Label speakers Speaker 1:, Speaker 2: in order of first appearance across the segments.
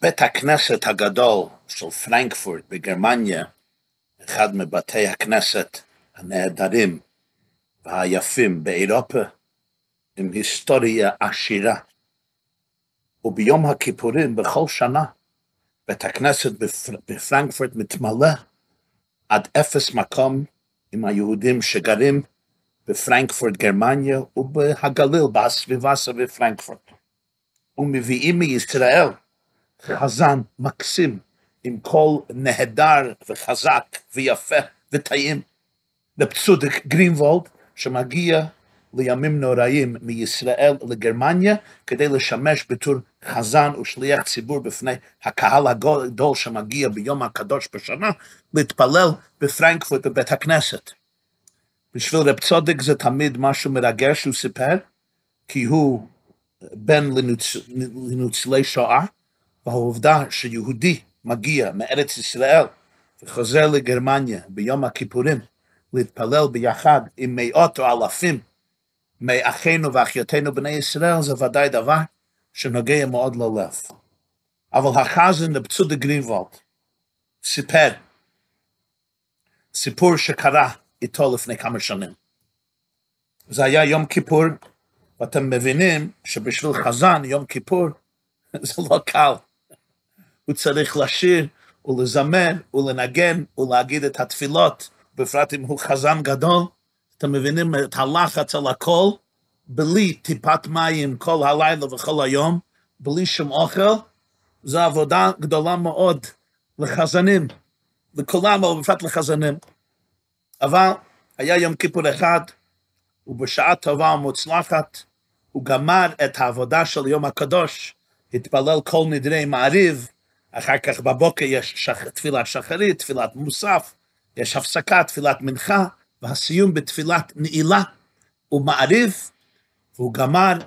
Speaker 1: בית הכנסת הגדול של פרנקפורט בגרמניה, אחד מבתי הכנסת הנהדרים והיפים באירופה, עם היסטוריה עשירה. וביום הכיפורים בכל שנה, בית הכנסת בפר... בפרנקפורט מתמלא עד אפס מקום עם היהודים שגרים בפרנקפורט גרמניה ובהגליל, בסביבה סביב פרנקפורט. ומביאים מישראל חזן מקסים עם קול נהדר וחזק ויפה וטעים לפצודק גרינוולד שמגיע לימים נוראים מישראל לגרמניה כדי לשמש בתור חזן ושליח ציבור בפני הקהל הגדול שמגיע ביום הקדוש בשנה להתפלל בפרנקפורט בבית הכנסת. בשביל רב צודק זה תמיד משהו מרגש שהוא סיפר, כי הוא בן. לניצולי שואה, והעובדה שיהודי מגיע מארץ ישראל וחוזר לגרמניה ביום הכיפורים להתפלל ביחד עם מאות או אלפים מאחינו ואחיותינו בני ישראל זה ודאי דבר שנוגע מאוד ללב. אבל החזן לבצודה גרינוולד סיפר סיפור שקרה איתו לפני כמה שנים. זה היה יום כיפור, ואתם מבינים שבשביל חזן יום כיפור זה לא קל. הוא צריך לשיר ולזמן ולנגן ולהגיד את התפילות, בפרט אם הוא חזן גדול. אתם מבינים את הלחץ על הכל, בלי טיפת מים כל הלילה וכל היום, בלי שום אוכל, זו עבודה גדולה מאוד לחזנים, לכולם, אבל בפרט לחזנים. אבל היה יום כיפור אחד, ובשעה טובה ומוצלחת, הוא גמר את העבודה של יום הקדוש, התפלל כל נדרי מעריב, אחר כך בבוקר יש שח... תפילת שחרית, תפילת מוסף, יש הפסקה, תפילת מנחה, והסיום בתפילת נעילה. ומעריב, והוא גמר,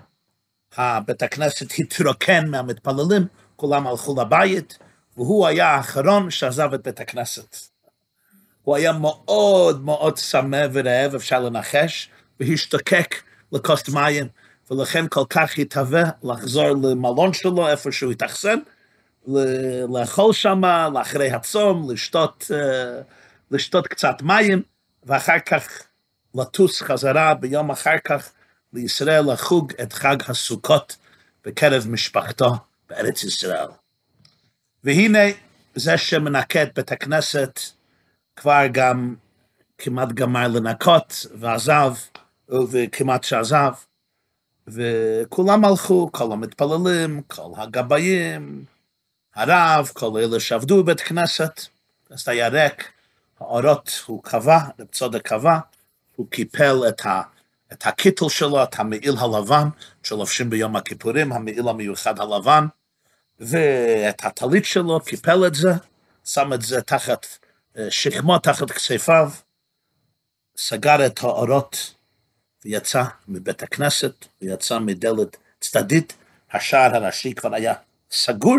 Speaker 1: בית הכנסת התרוקן מהמתפללים, כולם הלכו לבית, והוא היה האחרון שעזב את בית הכנסת. הוא היה מאוד מאוד צמא ורעב, אפשר לנחש, והשתוקק לכוס מים, ולכן כל כך התהווה לחזור למלון שלו, איפה שהוא התאכסן, לאכול שם, לאחרי הצום, לשתות, לשתות קצת מים, ואחר כך לטוס חזרה ביום אחר כך לישראל לחוג את חג הסוכות בקרב משפחתו בארץ ישראל. והנה זה שמנקה את בית הכנסת כבר גם כמעט גמר לנקות ועזב, וכמעט שעזב, וכולם הלכו, כל המתפללים, כל הגבאים, הרב, כל אלה שעבדו בבית כנסת, אז היה ריק, האורות הוא קבע, רב צודק קבע, הוא קיפל את, ה, את הקיטל שלו, את המעיל הלבן, שלובשים ביום הכיפורים, המעיל המיוחד הלבן, ואת הטלית שלו, קיפל את זה, שם את זה תחת שכמו תחת כספיו, סגר את האורות ויצא מבית הכנסת, ויצא מדלת צדדית, השער הראשי כבר היה סגור,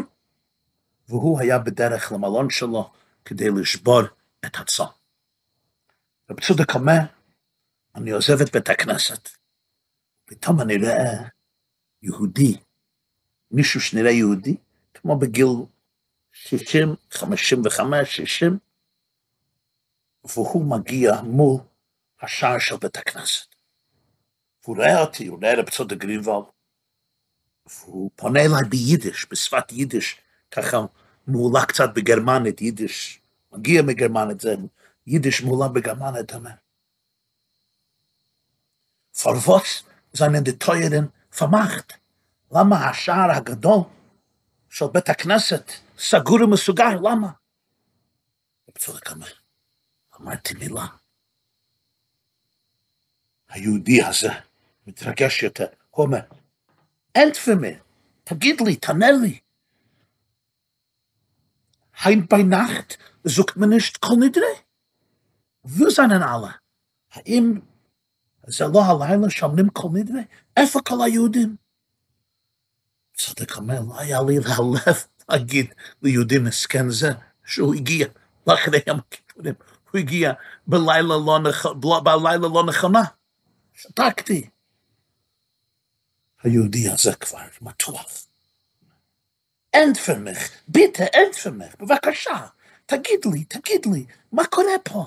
Speaker 1: והוא היה בדרך למלון שלו כדי לשבור את הצום. רב צודק אומר, אני עוזב את בית הכנסת. פתאום אני רואה יהודי, מישהו שנראה יהודי, כמו בגיל 60, 55, 60, והוא מגיע מול השער של בית הכנסת. והוא רואה אותי, הוא רואה רב צודק והוא פונה אליי ביידיש, בשפת יידיש, ככה מעולה קצת בגרמנית, יידיש, מגיע מגרמנית, זה יידיש מעולה בגרמנית. Für was seinen die Teuren vermacht? למה השער הגדול של בית הכנסת סגור ומסוגר? למה? צודק אומר, אמרתי מילה. היהודי הזה מתרגש יותר, הוא אומר, אנטפמר, תגיד לי, תענה לי. האם bei Nacht sucht man nicht כל נדרי? Wo seinen alle? זה לא הלילה שאומרים כל נדרי? איפה כל היהודים? צודק אומר, לא היה לי להלב להגיד ליהודים מסכן זה, שהוא הגיע לאחרי יום הכיפורים. הוא הגיע בלילה לא, נכ... בלילה לא נכונה. שתקתי. היהודי הזה כבר מתוח. אין für mich, bitte, אין für mich, בבקשה, תגיד לי, תגיד לי, מה קורה פה?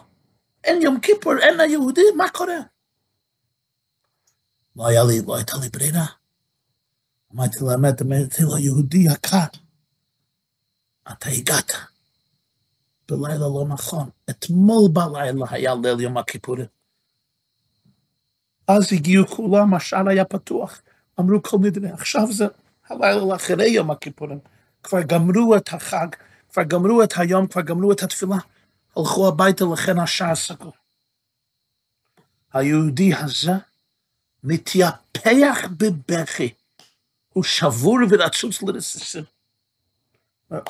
Speaker 1: אין יום כיפור, אין היהודי, מה קורה? לא היה לי, לא הייתה לי ברירה. אמרתי לאמת, אמרתי לו, יהודי יקר, אתה הגעת. בלילה לא נכון. אתמול בלילה היה ליל יום הכיפורים. אז הגיעו כולם, השער היה פתוח. אמרו כל נדרי, עכשיו זה הלילה לאחרי יום הכיפורים. כבר גמרו את החג, כבר גמרו את היום, כבר גמרו את התפילה. הלכו הביתה, לכן השער סגור. היהודי הזה מתייפח בבכי. הוא שבור ורצוץ לרסיסים.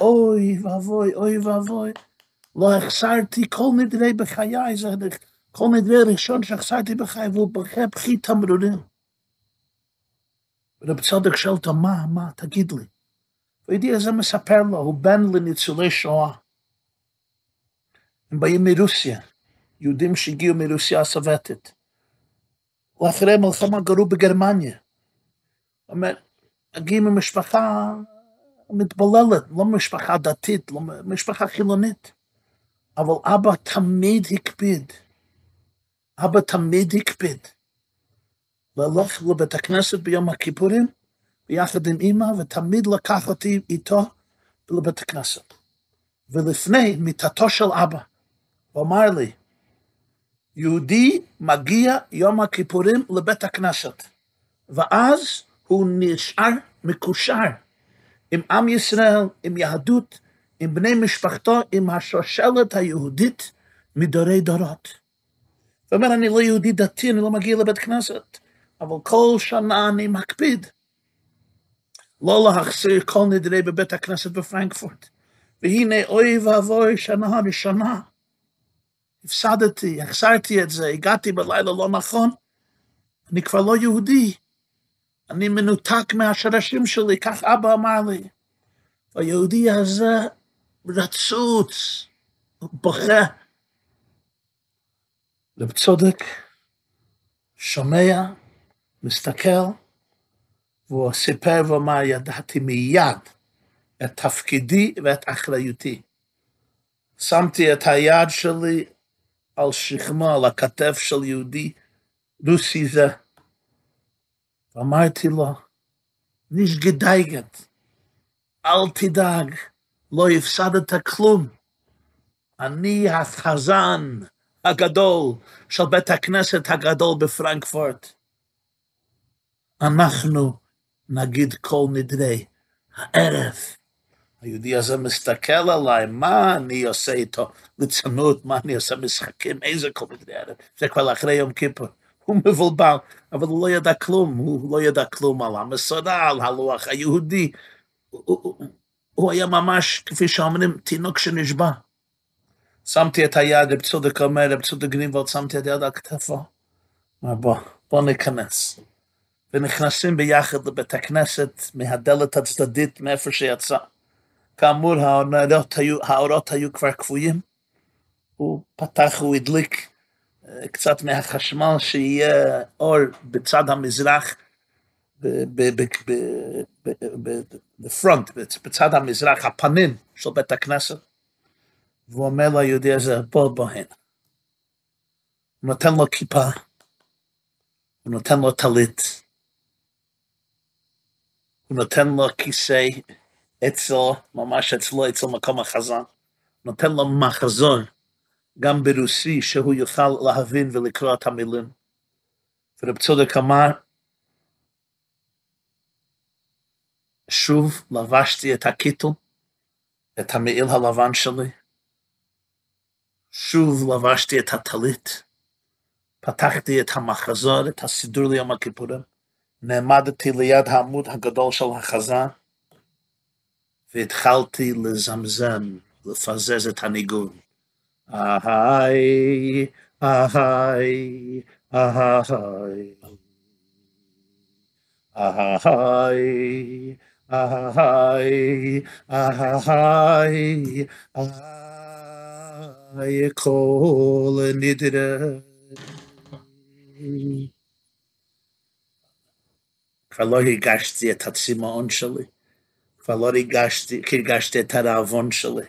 Speaker 1: אוי ואבוי, אוי ואבוי, לא החסרתי כל נדרי בחיי, זה כל נדרי ראשון שהחסרתי בחיי, והוא בכה בכי תמרורים. ורב צדק שואל אותו, מה, מה, תגיד לי. וידיע הזה מספר לו, הוא בן לניצולי שואה. הם באים מרוסיה, יהודים שהגיעו מרוסיה הסובייטית. ואחרי מלחמה גרו בגרמניה. אומר, מגיעים ממשפחה מתבוללת, לא משפחה דתית, לא משפחה חילונית. אבל אבא תמיד הקפיד. אבא תמיד הקפיד. ללך לבית הכנסת ביום הכיפורים, ביחד עם אמא, ותמיד לקח אותי איתו לבית הכנסת. ולפני מיטתו של אבא, הוא אמר לי, יהודי מגיע יום הכיפורים לבית הכנסת, ואז הוא נשאר מקושר עם עם ישראל, עם יהדות, עם בני משפחתו, עם השושלת היהודית מדורי דורות. הוא אומר, אני לא יהודי דתי, אני לא מגיע לבית כנסת, אבל כל שנה אני מקפיד לא להחסיר כל נדרי בבית הכנסת בפרנקפורט. והנה אוי ואבוי שנה ראשונה. הפסדתי, החסרתי את זה, הגעתי בלילה לא נכון, אני כבר לא יהודי. אני מנותק מהשרשים שלי, כך אבא אמר לי. היהודי הזה רצוץ, בוכה. רב צודק שומע, מסתכל, והוא סיפר ואמר, ידעתי מיד את תפקידי ואת אחריותי. שמתי את היד שלי על שכמו, על הכתף של יהודי רוסי זה. ואמרתי לו, ניש גדייגת, אל תדאג, לא הפסדת כלום. אני החזן הגדול של בית הכנסת הגדול בפרנקפורט. אנחנו נגיד כל נדרי הערב. היהודי הזה מסתכל עליי, מה אני עושה איתו? ליצנות, מה אני עושה משחקים, איזה כל נדרי ערב? זה כבר אחרי יום כיפור. הוא מבולבל, אבל הוא לא ידע כלום, הוא לא ידע כלום על המסורה, על הלוח היהודי. הוא, הוא, הוא היה ממש, כפי שאומרים, תינוק שנשבע. שמתי את היד, רב צודק אומר, רב צודק גרינוולד, שמתי את היד על כתפו. בוא, בוא ניכנס. ונכנסים ביחד לבית הכנסת מהדלת הצדדית, מאיפה שיצא. כאמור, האורות היו, האורות היו כבר כבויים. הוא פתח, הוא הדליק קצת מהחשמל, שיהיה אור בצד המזרח, בפרונט, בצד המזרח, הפנים של בית הכנסת. והוא אומר ליהודי הזה, בוא בוא הנה. הוא נותן לו כיפה, הוא נותן לו טלית, הוא נותן לו כיסא אצל, ממש אצלו, אצל מקום החזן, נותן לו מחזון, גם ברוסי, שהוא יוכל להבין ולקרוא את המילים. ורב צודק אמר, שוב לבשתי את הקיטל, את המעיל הלבן שלי, שוב לבשתי את הטלית, פתחתי את המחזור, את הסידור ליום הכיפורים, נעמדתי ליד העמוד הגדול של החזן, והתחלתי לזמזם, לפזז את הניגון. אהי, אהי, אהי, אהי, אהי, אהי, אהי, כל נדרה. כבר לא הרגשתי את הצמאון שלי, כבר לא הרגשתי, הרגשתי את הרעבון שלי.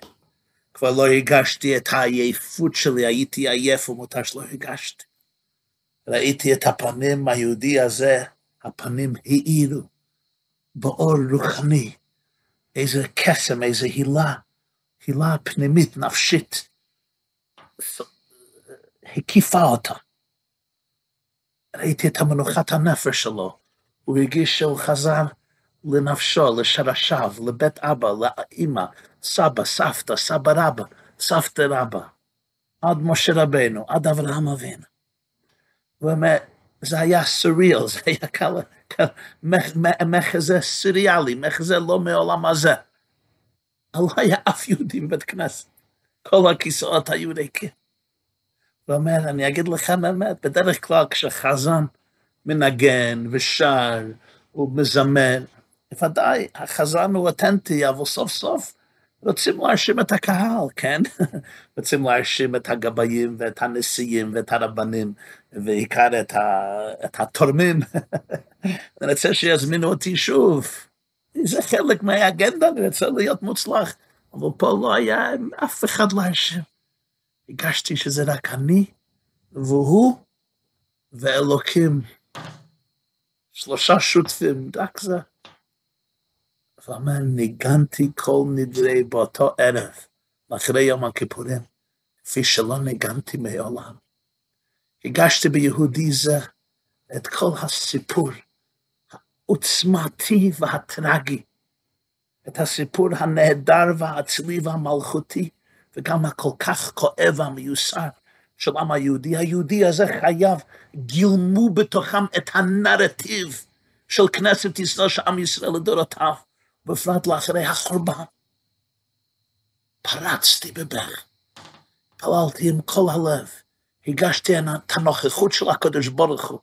Speaker 1: כבר לא הרגשתי את העייפות שלי, הייתי עייף ומותר שלא הרגשתי. ראיתי את הפנים היהודי הזה, הפנים האירו באור רוחני, איזה קסם, איזה הילה, הילה פנימית, נפשית, הקיפה אותה. ראיתי את המנוחת הנפש שלו, הוא הרגיש שהוא חזר לנפשו, לשרשיו, לבית אבא, לאמא, סבא, סבתא, סבא רבא, סבתא רבא, עד משה רבנו, עד אברהם אבינו. הוא אומר, זה היה סוריאל, זה היה כאלה, מחזה סוריאלי, מחזה לא מעולם הזה. לא היה אף יהודי בבית כנסת. כל הכיסאות היו ריקים. הוא אומר, אני אגיד לך באמת, בדרך כלל כשחזן מנגן ושר ומזמר, בוודאי, החזן הוא אותנטי, אבל סוף סוף רוצים להאשים את הקהל, כן? רוצים להאשים את הגבאים ואת הנשיאים ואת הרבנים, ועיקר את, ה... את התורמים. אני רוצה שיזמינו אותי שוב. זה חלק מהאגנדה, אני רוצה להיות מוצלח. אבל פה לא היה אף אחד להאשים. הרגשתי שזה רק אני והוא ואלוקים. שלושה שותפים, רק זה. ואומר, ניגנתי כל נדרי באותו ערב, אחרי יום הכיפורים, כפי שלא ניגנתי מעולם. הגשתי ביהודי זה את כל הסיפור העוצמתי והטרגי, את הסיפור הנהדר והאצילי והמלכותי, וגם הכל כך כואב והמיוסר של העם היהודי. היהודי הזה חייב, גילמו בתוכם את הנרטיב של כנסת ישראל, של עם ישראל לדורותיו. בפרט לאחרי החורבן. פרצתי בבך, פללתי עם כל הלב, הגשתי את הנוכחות של הקדוש ברוך הוא,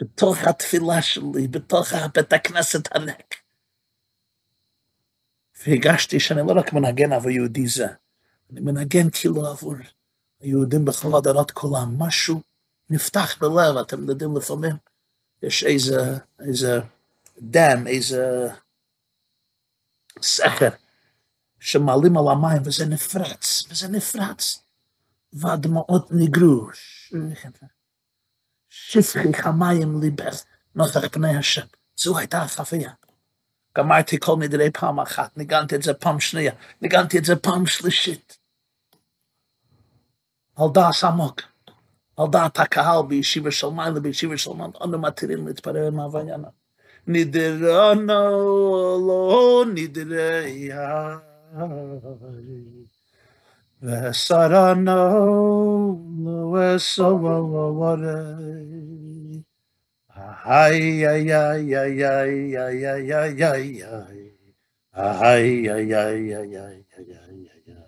Speaker 1: בתוך התפילה שלי, בתוך בית הכנסת הריק. והגשתי שאני לא רק מנגן עבור יהודי זה, אני מנגן כאילו עבור היהודים בכל הדורות כולם, משהו נפתח בלב, אתם יודעים לפעמים, יש איזה, איזה דם, איזה סכר שמעלים על המים וזה נפרץ, וזה נפרץ, והדמעות ניגרו. שפכי חמיים ליבך נוכח פני השם. זו הייתה החוויה. גמרתי כל נדרי פעם אחת, ניגנתי את זה פעם שנייה, ניגנתי את זה פעם שלישית. על דעס עמוק, על דעת הקהל בישיבה של מעלה, בישיבה של מעלה, אנו מתירים להתפרר מהוויינה. נדרנו לא נדרי וסרנו לא אסורי היי היי היי היי היי היי היי היי היי היי היי היי היי היי היי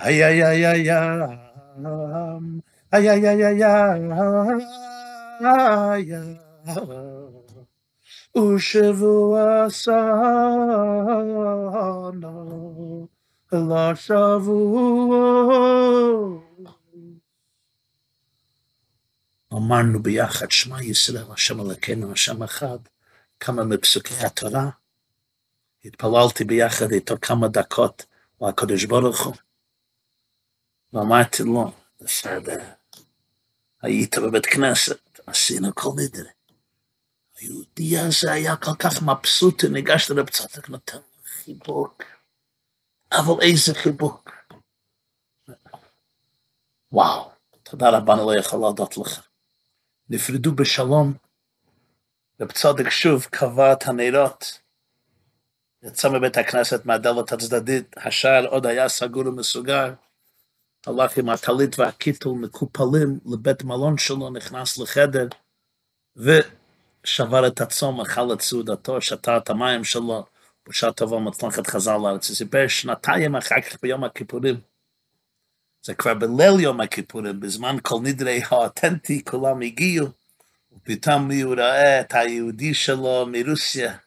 Speaker 1: ay ay ay ay ay ay ושבוע סנו לשבוע. אמרנו ביחד, שמע ישראל, השם אלוקינו, השם אחד, כמה מפסוקי התורה. התפללתי ביחד איתו כמה דקות לקדוש ברוך הוא. ואמרתי לו, בסדר, היית בבית כנסת, עשינו כל נדרי. היהודי הזה היה כל כך מבסוט, הוא ניגש לרב צדק, נותן חיבוק. אבל איזה חיבוק. וואו, תודה רבה, אני לא יכול להודות לך. נפרדו בשלום. רב צדק שוב קבע את הנרות. יצא מבית הכנסת מהדלת הצדדית, השער עוד היה סגור ומסוגר. הלך עם הטלית והקיטל מקופלים לבית מלון שלו, נכנס לחדר, ו... שבר את הצום, אכל את סעודתו, שתה את המים שלו, בשעה טובה מצלחת חזר לארץ. זה סיפר שנתיים אחר כך ביום הכיפורים. זה כבר בליל יום הכיפורים, בזמן כל נדרי האותנטי, כולם הגיעו, ופתאום הוא ראה את היהודי שלו מרוסיה.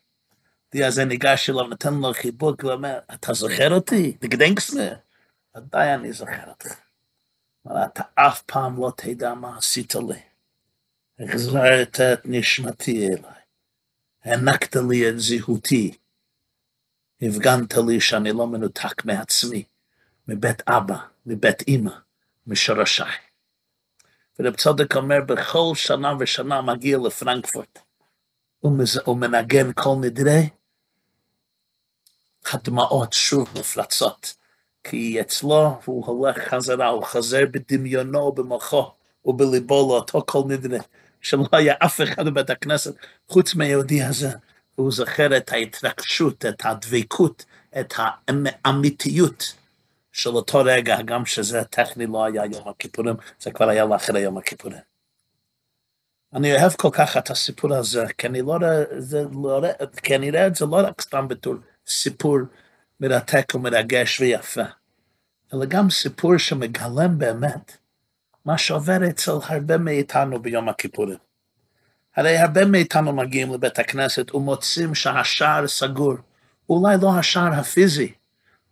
Speaker 1: די הזה ניגש אליו, נתן לו חיבוק, ואומר, אתה זוכר אותי? תגדנקס מי? ודאי אני זוכר אותך. אבל אתה אף פעם לא תדע מה עשית לי. החזרת את נשמתי אליי, הענקת לי את זהותי, הפגנת לי שאני לא מנותק מעצמי, מבית אבא, מבית אימא, משורשיי. ורב צודק אומר, בכל שנה ושנה מגיע לפרנקפורט, הוא מנגן כל נדרי, הדמעות שוב מפלצות, כי אצלו הוא הולך חזרה, הוא חוזר בדמיונו, במוחו ובליבו לאותו כל נדרי, שלא היה אף אחד בבית הכנסת חוץ מהיהודי הזה. והוא זוכר את ההתרגשות, את הדבקות, את האמיתיות של אותו רגע, גם שזה טכני לא היה יום הכיפורים, זה כבר היה לאחרי יום הכיפורים. אני אוהב כל כך את הסיפור הזה, כי אני לא זה לא, כי אני רואה את זה לא רק סתם בתור סיפור מרתק ומרגש ויפה, אלא גם סיפור שמגלם באמת מה שעובר אצל הרבה מאיתנו ביום הכיפורים. הרי הרבה מאיתנו מגיעים לבית הכנסת ומוצאים שהשער סגור. אולי לא השער הפיזי,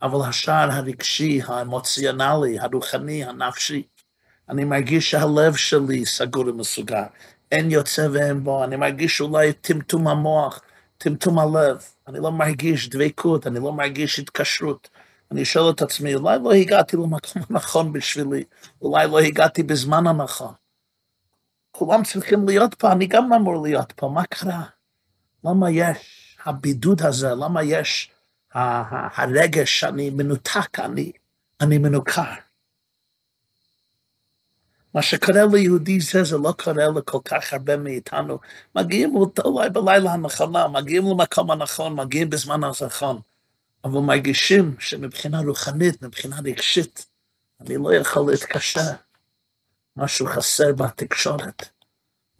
Speaker 1: אבל השער הרגשי, האמוציונלי, הרוחני, הנפשי. אני מרגיש שהלב שלי סגור ומסוגר. אין יוצא ואין בו, אני מרגיש אולי טמטום המוח, טמטום הלב. אני לא מרגיש דבקות, אני לא מרגיש התקשרות. אני שואל את עצמי, אולי לא הגעתי למקום הנכון בשבילי, אולי לא הגעתי בזמן הנכון. כולם צריכים להיות פה, אני גם אמור להיות פה, מה קרה? למה יש הבידוד הזה? למה יש הרגש שאני מנותק, אני, אני מנוכר? מה שקורה ליהודי זה, זה לא קורה לכל כך הרבה מאיתנו. מגיעים אולי בלילה הנכונה, מגיעים למקום הנכון, מגיעים בזמן הנכון, אבל מרגישים שמבחינה רוחנית, מבחינה רגשית, אני לא יכול להתקשר. משהו חסר בתקשורת,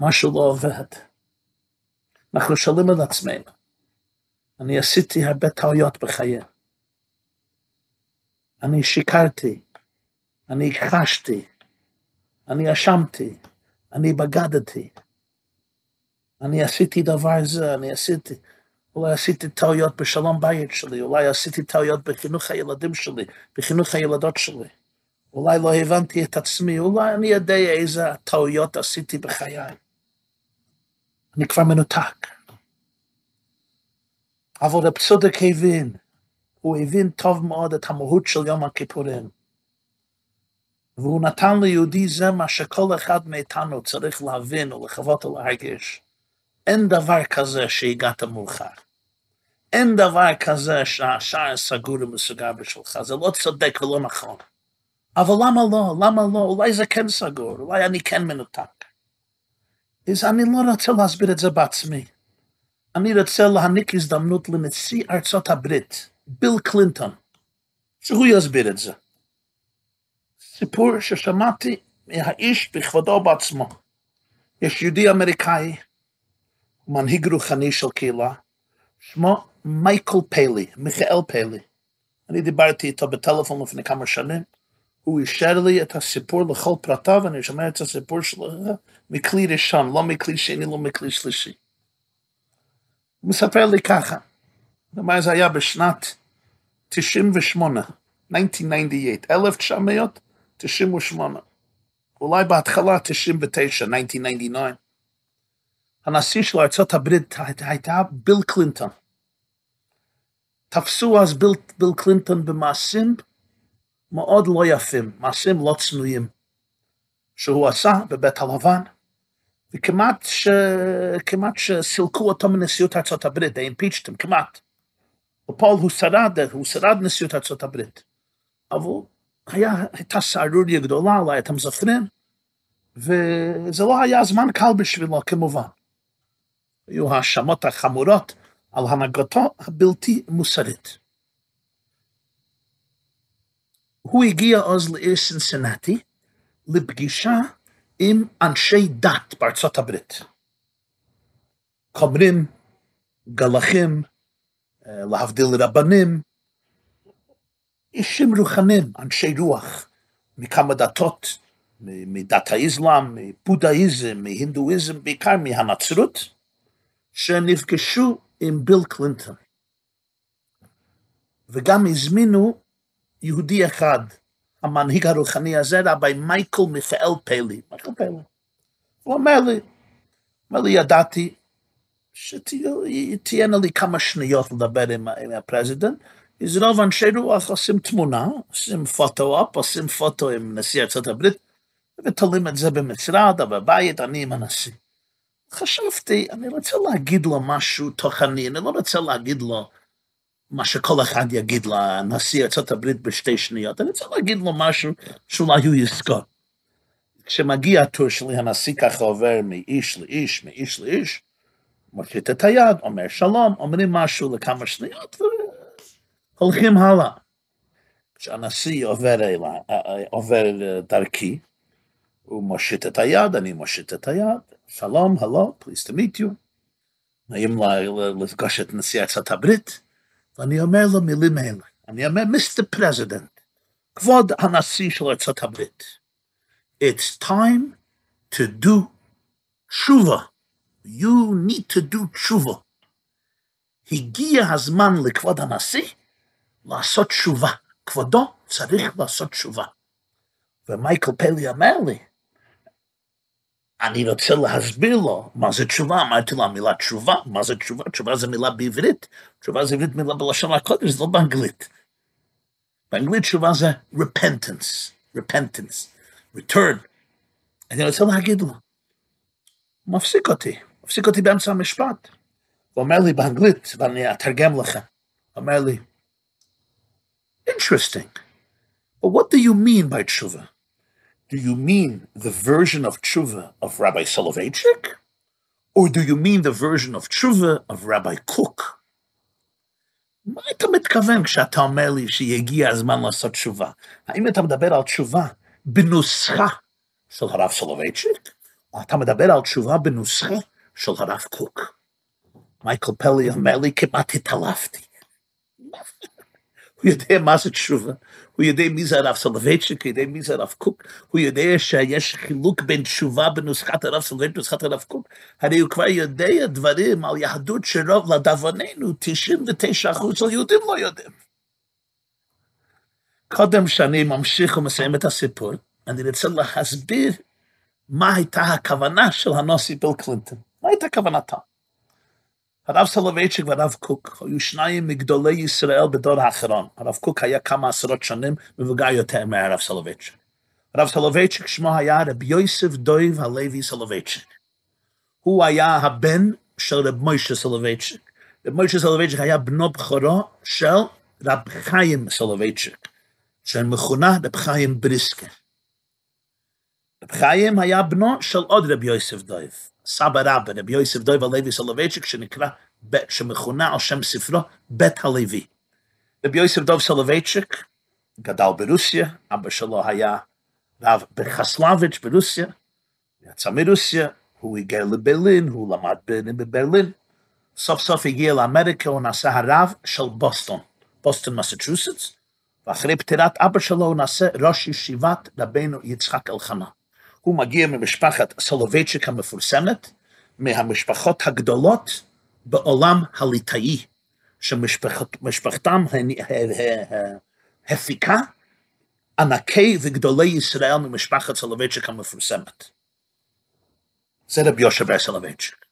Speaker 1: משהו לא עובד. אנחנו שואלים על עצמנו, אני עשיתי הרבה טעויות בחיי. אני שיקרתי, אני הכחשתי, אני אשמתי, אני בגדתי, אני עשיתי דבר זה, אני עשיתי, אולי עשיתי טעויות בשלום בית שלי, אולי עשיתי טעויות בחינוך הילדים שלי, בחינוך הילדות שלי. אולי לא הבנתי את עצמי, אולי אני יודע איזה טעויות עשיתי בחיי. אני כבר מנותק. אבל רב צודק הבין, הוא הבין טוב מאוד את המהות של יום הכיפורים. והוא נתן ליהודי זה מה שכל אחד מאיתנו צריך להבין ולחוות ולהרגיש. אין דבר כזה שהגעת מאוחר. אין דבר כזה שהשער סגור ומסוגר בשבילך, זה לא צודק ולא נכון. אבל למה לא? למה לא? אולי זה כן סגור, אולי אני כן מנותק. אז אני לא רוצה להסביר את זה בעצמי. אני רוצה להעניק הזדמנות לנשיא ארצות הברית, ביל קלינטון, שהוא יסביר את זה. סיפור ששמעתי מהאיש בכבודו בעצמו. יש יהודי אמריקאי, מנהיג רוחני של קהילה, שמו מייקל פיילי, מיכאל פיילי. אני דיברתי איתו בטלפון לפני כמה שנים, הוא אישר לי את הסיפור לכל פרטיו, ואני שומע את הסיפור שלו מכלי ראשון, לא מכלי שני, לא מכלי שלישי. הוא מספר לי ככה, ומה זה היה בשנת 98, 1998, 1998, אולי בהתחלה 99, 1999. הנשיא של ארה"ב הייתה ביל קלינטון. תפסו אז ביל, ביל קלינטון במעשים מאוד לא יפים, מעשים לא צנועים, שהוא עשה בבית הלבן, וכמעט ש... כמעט שסילקו אותו מנשיאות ארצות הברית, they impeached him, כמעט. ופול הוא שרד, הוא שרד נשיאות ארצות הברית. אבל היה, הייתה סערוריה גדולה, אולי אתם זוכרים, וזה לא היה זמן קל בשבילו כמובן. היו האשמות החמורות על הנהגתו הבלתי מוסרית. הוא הגיע אז לעיר סינסנטי לפגישה עם אנשי דת בארצות הברית. כומרים, גלחים, אה, להבדיל רבנים, אישים רוחנים, אנשי רוח, מכמה דתות, מדת האסלאם, מבודהיזם, מהינדואיזם, בעיקר מהנצרות, שנפגשו עם ביל קלינטון. וגם הזמינו יהודי אחד, המנהיג הרוחני הזה, רבי מייקל מיכאל פיילי. מייקל פיילי. הוא אומר לי, אומר לי, ידעתי שתהיינה לי כמה שניות לדבר עם, עם ה president. רוב אנשי רוח עושים תמונה, עושים photo-op, עושים photo עם נשיא ארצות הברית, ותולים את זה במשרד או בבית, אני עם הנשיא. חשבתי, אני רוצה להגיד לו משהו תוכני, אני לא רוצה להגיד לו מה שכל אחד יגיד לנשיא ארצות הברית בשתי שניות, אני רוצה להגיד לו משהו שאולי הוא יזכור. כשמגיע הטור שלי, הנשיא ככה עובר מאיש לאיש, מאיש לאיש, מושיט את היד, אומר שלום, אומרים משהו לכמה שניות, והולכים הלאה. כשהנשיא עובר, עובר דרכי, הוא מושיט את היד, אני מושיט את היד, שלום, hello, pleased to meet you. נעים לפגוש את נשיא ארצות הברית, ואני אומר לו מילים אלה, אני אומר, Mr. President, כבוד הנשיא של ארצות הברית, it's time to do תשובה. You need to do תשובה. הגיע הזמן לכבוד הנשיא לעשות תשובה. כבודו צריך לעשות תשובה. ומייקל פלי אמר לי, אני רוצה להסביר לו מה זה תשובה, אמרתי לו המילה תשובה, מה זה תשובה? תשובה זה מילה בעברית, תשובה זה עברית מילה בלשון הקודש, זה לא באנגלית. באנגלית תשובה זה repentance, repentance, return. אני רוצה להגיד לו, הוא מפסיק אותי, מפסיק אותי באמצע המשפט. הוא אומר לי באנגלית, ואני אתרגם לך, הוא אומר לי, interesting, but what do you mean by תשובה? do you mean the version of tshuva of Rabbi Soloveitchik? Or do you mean the version of תשובה of Rabbi Kook? מה אתה מתכוון כשאתה אומר לי שיגיע הזמן לעשות תשובה? האם אתה מדבר על תשובה בנוסחה של הרב סולובייצ'יק, או אתה מדבר על תשובה בנוסחה של הרב קוק? מייקל פלי אומר לי, כמעט התעלפתי. הוא יודע מה זה תשובה, הוא יודע מי זה הרב סולובייצ'יק, הוא יודע מי זה הרב קוק, הוא יודע שיש חילוק בין תשובה בנוסחת הרב סולובייצ'יק ונוסחת הרב קוק, הרי הוא כבר יודע דברים על יהדות שרוב לדאבוננו 99% של יהודים לא יודעים. קודם שאני ממשיך ומסיים את הסיפור, אני רוצה להסביר מה הייתה הכוונה של הנשיא ביל קלינטון, מה הייתה כוונתה. הרב סולובייצ'יק והרב קוק היו שניים מגדולי ישראל בדור האחרון. הרב קוק היה כמה עשרות שנים מבוגר יותר מהרב סולובייצ'יק. הרב סולובייצ'יק שמו היה רב יוסף דויב הלוי סולובייצ'יק. הוא היה הבן של רב מוישה סולובייצ'יק. רב מוישה סולובייצ'יק היה בנו בכורו של רב חיים סולובייצ'יק, שמכונה רב חיים בריסקר. רב חיים היה בנו של עוד רב יוסף דויב. סבא רבא, רבי יוסף דויב הלוי סולובייצ'יק, שנקרא, שמכונה על שם ספרו, בית הלוי. רבי יוסף דוב סולובייצ'יק גדל ברוסיה, אבא שלו היה רב בחסלביץ' ברוסיה, יצא מרוסיה, הוא הגיע לברלין, הוא למד בברלין, סוף סוף הגיע לאמריקה, הוא נעשה הרב של בוסטון, בוסטון מסצ'וסטס, ואחרי פטירת אבא שלו הוא נעשה ראש ישיבת רבנו יצחק אלחנן. הוא מגיע ממשפחת סולובייצ'יק המפורסמת, מהמשפחות הגדולות בעולם הליטאי, שמשפחתם הפיקה ענקי וגדולי ישראל ממשפחת סולובייצ'יק המפורסמת. זה רבי יושע בער סולובייצ'יק.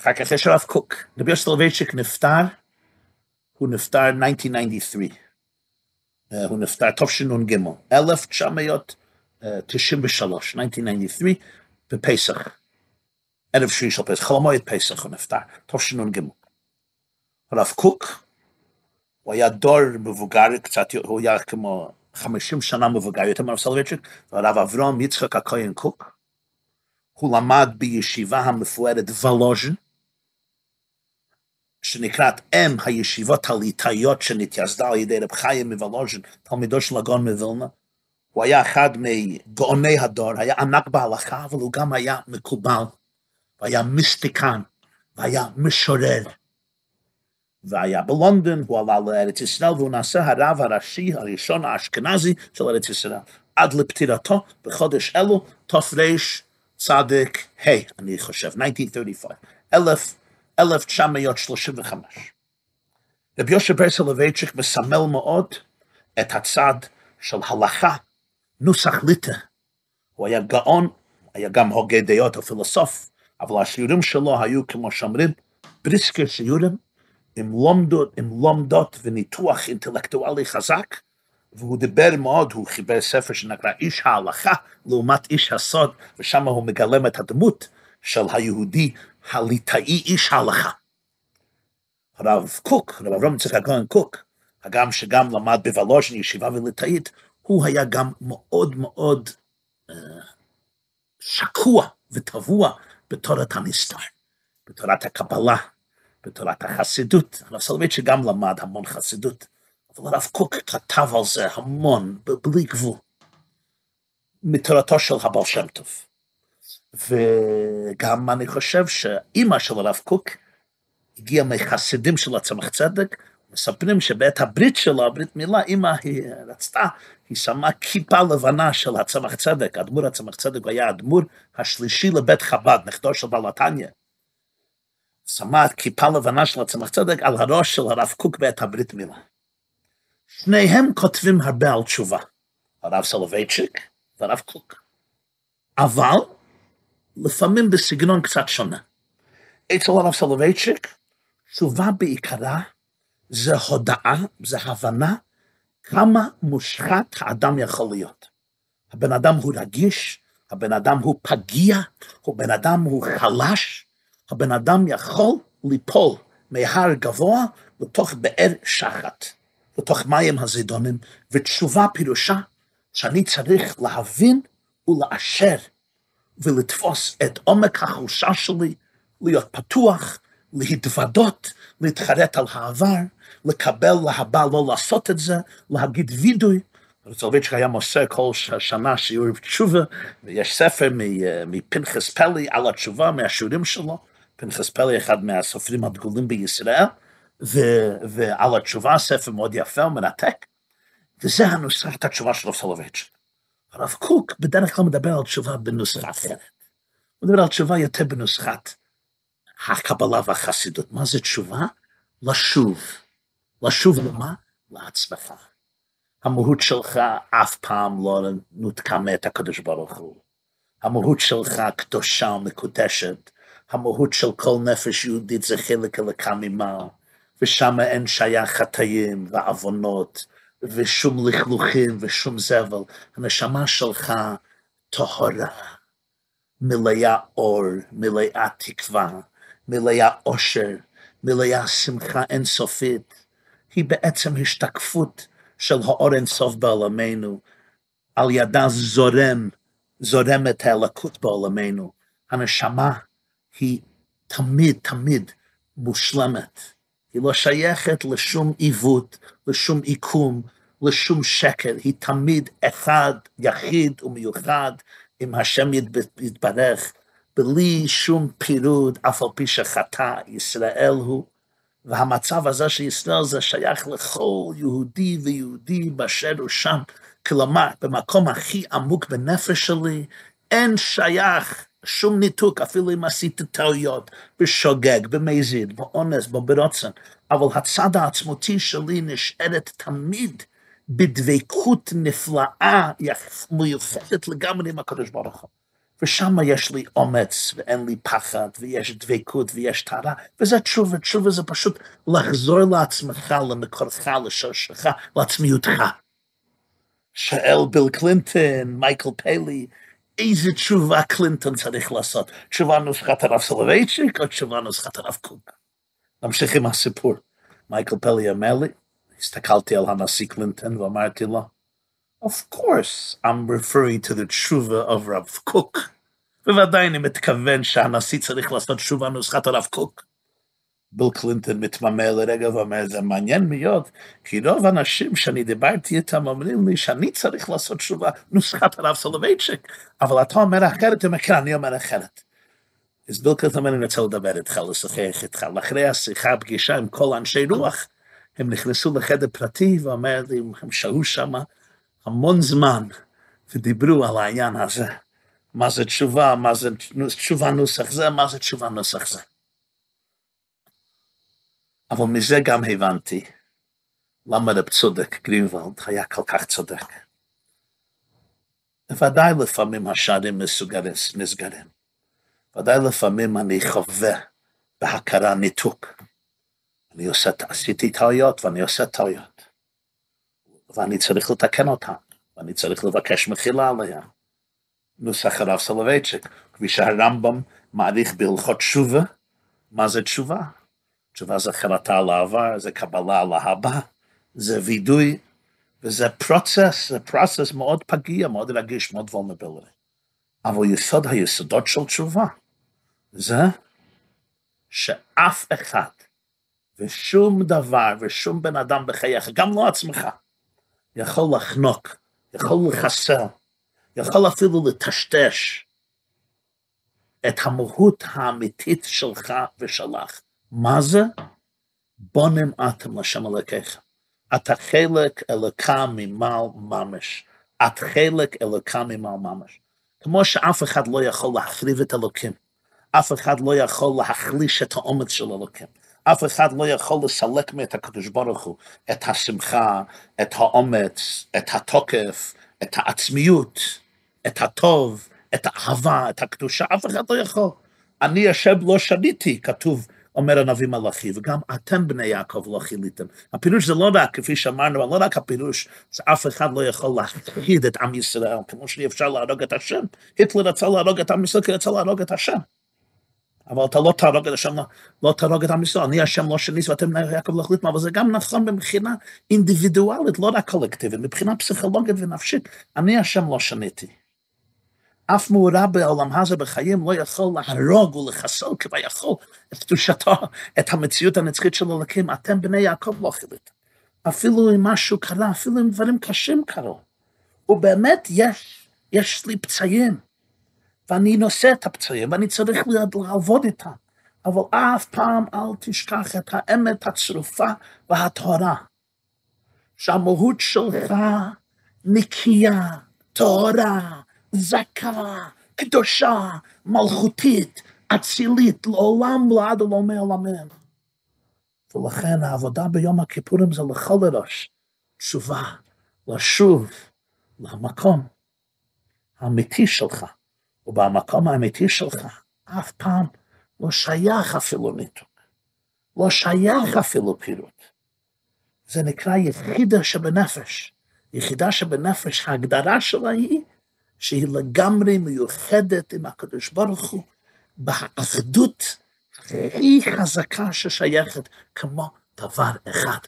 Speaker 1: אחר כך יש הרב קוק. רבי יושע בער סולובייצ'יק נפטר, הוא נפטר 1993. הוא נפטר תשנ"ג, 1900 93, 1993, בפסח, ערב שביעי של פסח, חול המועד פסח הוא נפטר, תשנ"ג. הרב קוק, הוא היה דור מבוגר קצת, הוא היה כמו 50 שנה מבוגר יותר מהרב סולובייצ'יק, והרב אברום יצחק הכהן קוק, הוא למד בישיבה המפוארת וולוז'ין, שנקראת אם הישיבות הליטאיות שנתייסדה על ידי רב חיים מוולוז'ין, תלמידו של הגאון מווילנה, הוא היה אחד מגאוני הדור, היה ענק בהלכה, אבל הוא גם היה מקובל, והיה מיסטיקן, והיה משורר. והיה בלונדון, הוא עלה לארץ ישראל, והוא נעשה הרב הראשי הראשון האשכנזי של ארץ ישראל, עד לפטירתו בחודש אלו, תר"ש צדיק ה', אני חושב, 1935, 1935. רבי יושב בר סולובייצ'יק מסמל מאוד את הצד של הלכה נוסח ליטא. הוא היה גאון, היה גם הוגה דעות או פילוסוף, אבל השיעורים שלו היו, כמו שאומרים, בריסקר שיעורים, עם לומדות, עם לומדות וניתוח אינטלקטואלי חזק, והוא דיבר מאוד, הוא חיבר ספר שנקרא איש ההלכה לעומת איש הסוד, ושם הוא מגלם את הדמות של היהודי הליטאי איש ההלכה. הרב קוק, הרב אברהם יצחק הכהן קוק, הגם שגם למד בוולוז'ין ישיבה וליטאית, הוא היה גם מאוד מאוד uh, שקוע וטבוע בתורת הנסתר, בתורת הקבלה, בתורת החסידות. הרב סולובייצ'י גם למד המון חסידות, אבל הרב קוק כתב על זה המון, בלי גבול, מתורתו של הבעל שם טוב. וגם אני חושב שאימא של הרב קוק הגיעה מחסידים של הצמח צדק, מספרים שבעת הברית שלו, הברית מילה, אמא היא רצתה, היא שמה כיפה לבנה של הצמח צדק, אדמו"ר הצמח צדק היה האדמו"ר השלישי לבית חב"ד, נכדו של בעל התניא. שמה כיפה לבנה של הצמח צדק על הראש של הרב קוק בעת הברית מילה. שניהם כותבים הרבה על תשובה, הרב סולובייצ'יק והרב קוק. אבל לפעמים בסגנון קצת שונה. אצל הרב סולובייצ'יק, תשובה בעיקרה זה הודעה, זה הבנה כמה מושחת האדם יכול להיות. הבן אדם הוא רגיש, הבן אדם הוא פגיע, הבן אדם הוא חלש, הבן אדם יכול ליפול מהר גבוה לתוך באר שחת, לתוך מים הזידונים, ותשובה פירושה שאני צריך להבין ולאשר ולתפוס את עומק החולשה שלי, להיות פתוח, להתוודות, להתחרט על העבר, לקבל להבא לא לעשות את זה, להגיד וידוי. רצלביץ' היה מוסר כל שנה שיעור תשובה, ויש ספר מפנחס פלי על התשובה, מהשיעורים שלו. פנחס פלי אחד מהסופרים הדגולים בישראל, ו- ועל התשובה, ספר מאוד יפה ומרתק, וזה הנוסחת התשובה של סולובייץ'. הרב קוק בדרך כלל מדבר על תשובה בנוסחה אחרת. הוא מדבר על תשובה יותר בנוסחת הקבלה והחסידות. מה זה תשובה? לשוב. לשוב למה? לעצמך. המהות שלך אף פעם לא נותקה מאת הקדוש ברוך הוא. המהות שלך קדושה ומקודשת. המהות של כל נפש יהודית זה חלק אלוקה ממעל, ושם אין שייך חטאים ועוונות, ושום לכלוכים ושום זבל. הנשמה שלך טהורה, מלאה אור, מלאה תקווה, מלאה אושר, מלאה שמחה אינסופית. היא בעצם השתקפות של האור אינסוף בעולמנו, על ידה זורם, זורמת האלוקות בעולמנו. הנשמה היא תמיד תמיד מושלמת. היא לא שייכת לשום עיוות, לשום עיקום, לשום שקר, היא תמיד אחד, יחיד ומיוחד, אם השם יתברך, בלי שום פירוד, אף על פי שחטא ישראל הוא. והמצב הזה של ישראל זה שייך לכל יהודי ויהודי באשר הוא שם. כלומר, במקום הכי עמוק בנפש שלי, אין שייך שום ניתוק, אפילו אם עשית טעויות, בשוגג, במזיד, באונס, ברוצן, אבל הצד העצמותי שלי נשארת תמיד בדבקות נפלאה, מיוחדת לגמרי עם הקדוש ברוך הוא. ושם יש לי אומץ, ואין לי פחד, ויש דבקות, ויש טהרה, וזה תשובה, תשובה זה פשוט לחזור לעצמך, למקורך, לשורשך, לעצמיותך. שאל ביל קלינטון, מייקל פיילי, איזה תשובה קלינטון צריך לעשות? תשובה נוסחת הרב סולובייצ'יק או תשובה נוסחת הרב קוק? נמשיך עם הסיפור. מייקל פלי אומר לי, הסתכלתי על הנשיא קלינטון ואמרתי לו, of course I'm referring to the תשובה of רב קוק. בוודאי אני מתכוון שהנשיא צריך לעשות תשובה נוסחת הרב קוק. ביל קלינטון מתמהמה לרגע ואומר, זה מעניין מאוד, כי רוב האנשים שאני דיברתי איתם אומרים לי שאני צריך לעשות תשובה נוסחת הרב סולובייצ'יק, אבל אתה אומר אחרת, הוא אומר, כן, אני אומר אחרת. אז ביל קלינטון אומר, אני רוצה לדבר איתך, לשוחח איתך. לאחרי השיחה, הפגישה עם כל אנשי רוח, הם נכנסו לחדר פרטי ואומר לי, הם שהו שם המון זמן ודיברו על העניין הזה. מה זה תשובה, מה זה תשובה נוסח זה, מה זה תשובה נוסח זה. אבל מזה גם הבנתי למה רב צודק גרינוולד היה כל כך צודק. בוודאי לפעמים השערים נסגרים. ודאי לפעמים אני חווה בהכרה ניתוק. אני עושה, עשיתי טעויות ואני עושה טעויות. ואני צריך לתקן אותן, ואני צריך לבקש מחילה עליהן. נוסח הרב סולובייצ'יק, כפי שהרמב"ם מעריך בהלכות תשובה, מה זה תשובה? תשובה זה חרטה על העבר, זה קבלה על הבא, זה וידוי, וזה פרוצס, זה פרוצס מאוד פגיע, מאוד רגיש, מאוד וולנבילי. אבל יסוד היסודות של תשובה זה שאף אחד ושום דבר ושום בן אדם בחייך, גם לא עצמך, יכול לחנוק, יכול לחסל, יכול אפילו לטשטש את המהות האמיתית שלך ושלך. מה זה? בונם אתם לשם אלוקיך. אתה חלק אלוקה ממעל ממש. את חלק אלוקה ממעל ממש. כמו שאף אחד לא יכול להחריב את אלוקים. אף אחד לא יכול להחליש את האומץ של אלוקים. אף אחד לא יכול לסלק מאת הקדוש ברוך הוא את השמחה, את האומץ, את התוקף, את העצמיות, את הטוב, את האהבה, את הקדושה, אף אחד לא יכול. אני השם לא שניתי, כתוב, אומר הנביא מלאכי, וגם אתם בני יעקב לא חיליתם. הפירוש זה לא רק, כפי שאמרנו, לא רק הפירוש, שאף אחד לא יכול להכחיד את עם ישראל, כמו שאי אפשר להרוג את השם. היטלר רצה להרוג את עם ישראל כי רצה להרוג את השם. אבל אתה לא תהרוג את השם, לא, תהרוג את עם ישראל, אני השם לא שניס ואתם בני יעקב לא חיליתם, אבל זה גם נכון מבחינה אינדיבידואלית, לא רק קולקטיבית, מבחינה פסיכולוגית ונפשית, אני השם לא שניתי. אף מאורע בעולם הזה בחיים לא יכול להרוג ולחסל כביכול את קדושתו, את המציאות הנצחית של אלוקים. אתם בני יעקב לא חיליתם. אפילו אם משהו קרה, אפילו אם דברים קשים קרו. ובאמת יש, יש לי פצעים, ואני נושא את הפצעים, ואני צריך לעבוד איתם. אבל אף פעם אל תשכח את האמת הצרופה והטהרה. שהמהות שלך נקייה, טהרה, זכה, קדושה, מלכותית, אצילית, לעולם לעד ולעולמי עולמים. ולכן העבודה ביום הכיפורים זה לכל הראש, תשובה, לשוב למקום האמיתי שלך, ובמקום האמיתי שלך אף פעם לא שייך אפילו ניתוק, לא שייך אפילו פירוט. זה נקרא יחידה שבנפש. יחידה שבנפש, ההגדרה שלה היא שהיא לגמרי מיוחדת עם הקדוש ברוך הוא, באחדות הכי חזקה ששייכת, כמו דבר אחד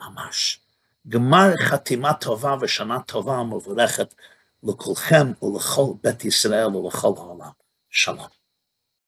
Speaker 1: ממש. גמר חתימה טובה ושנה טובה ומבורכת לכולכם ולכל בית ישראל ולכל העולם. שלום.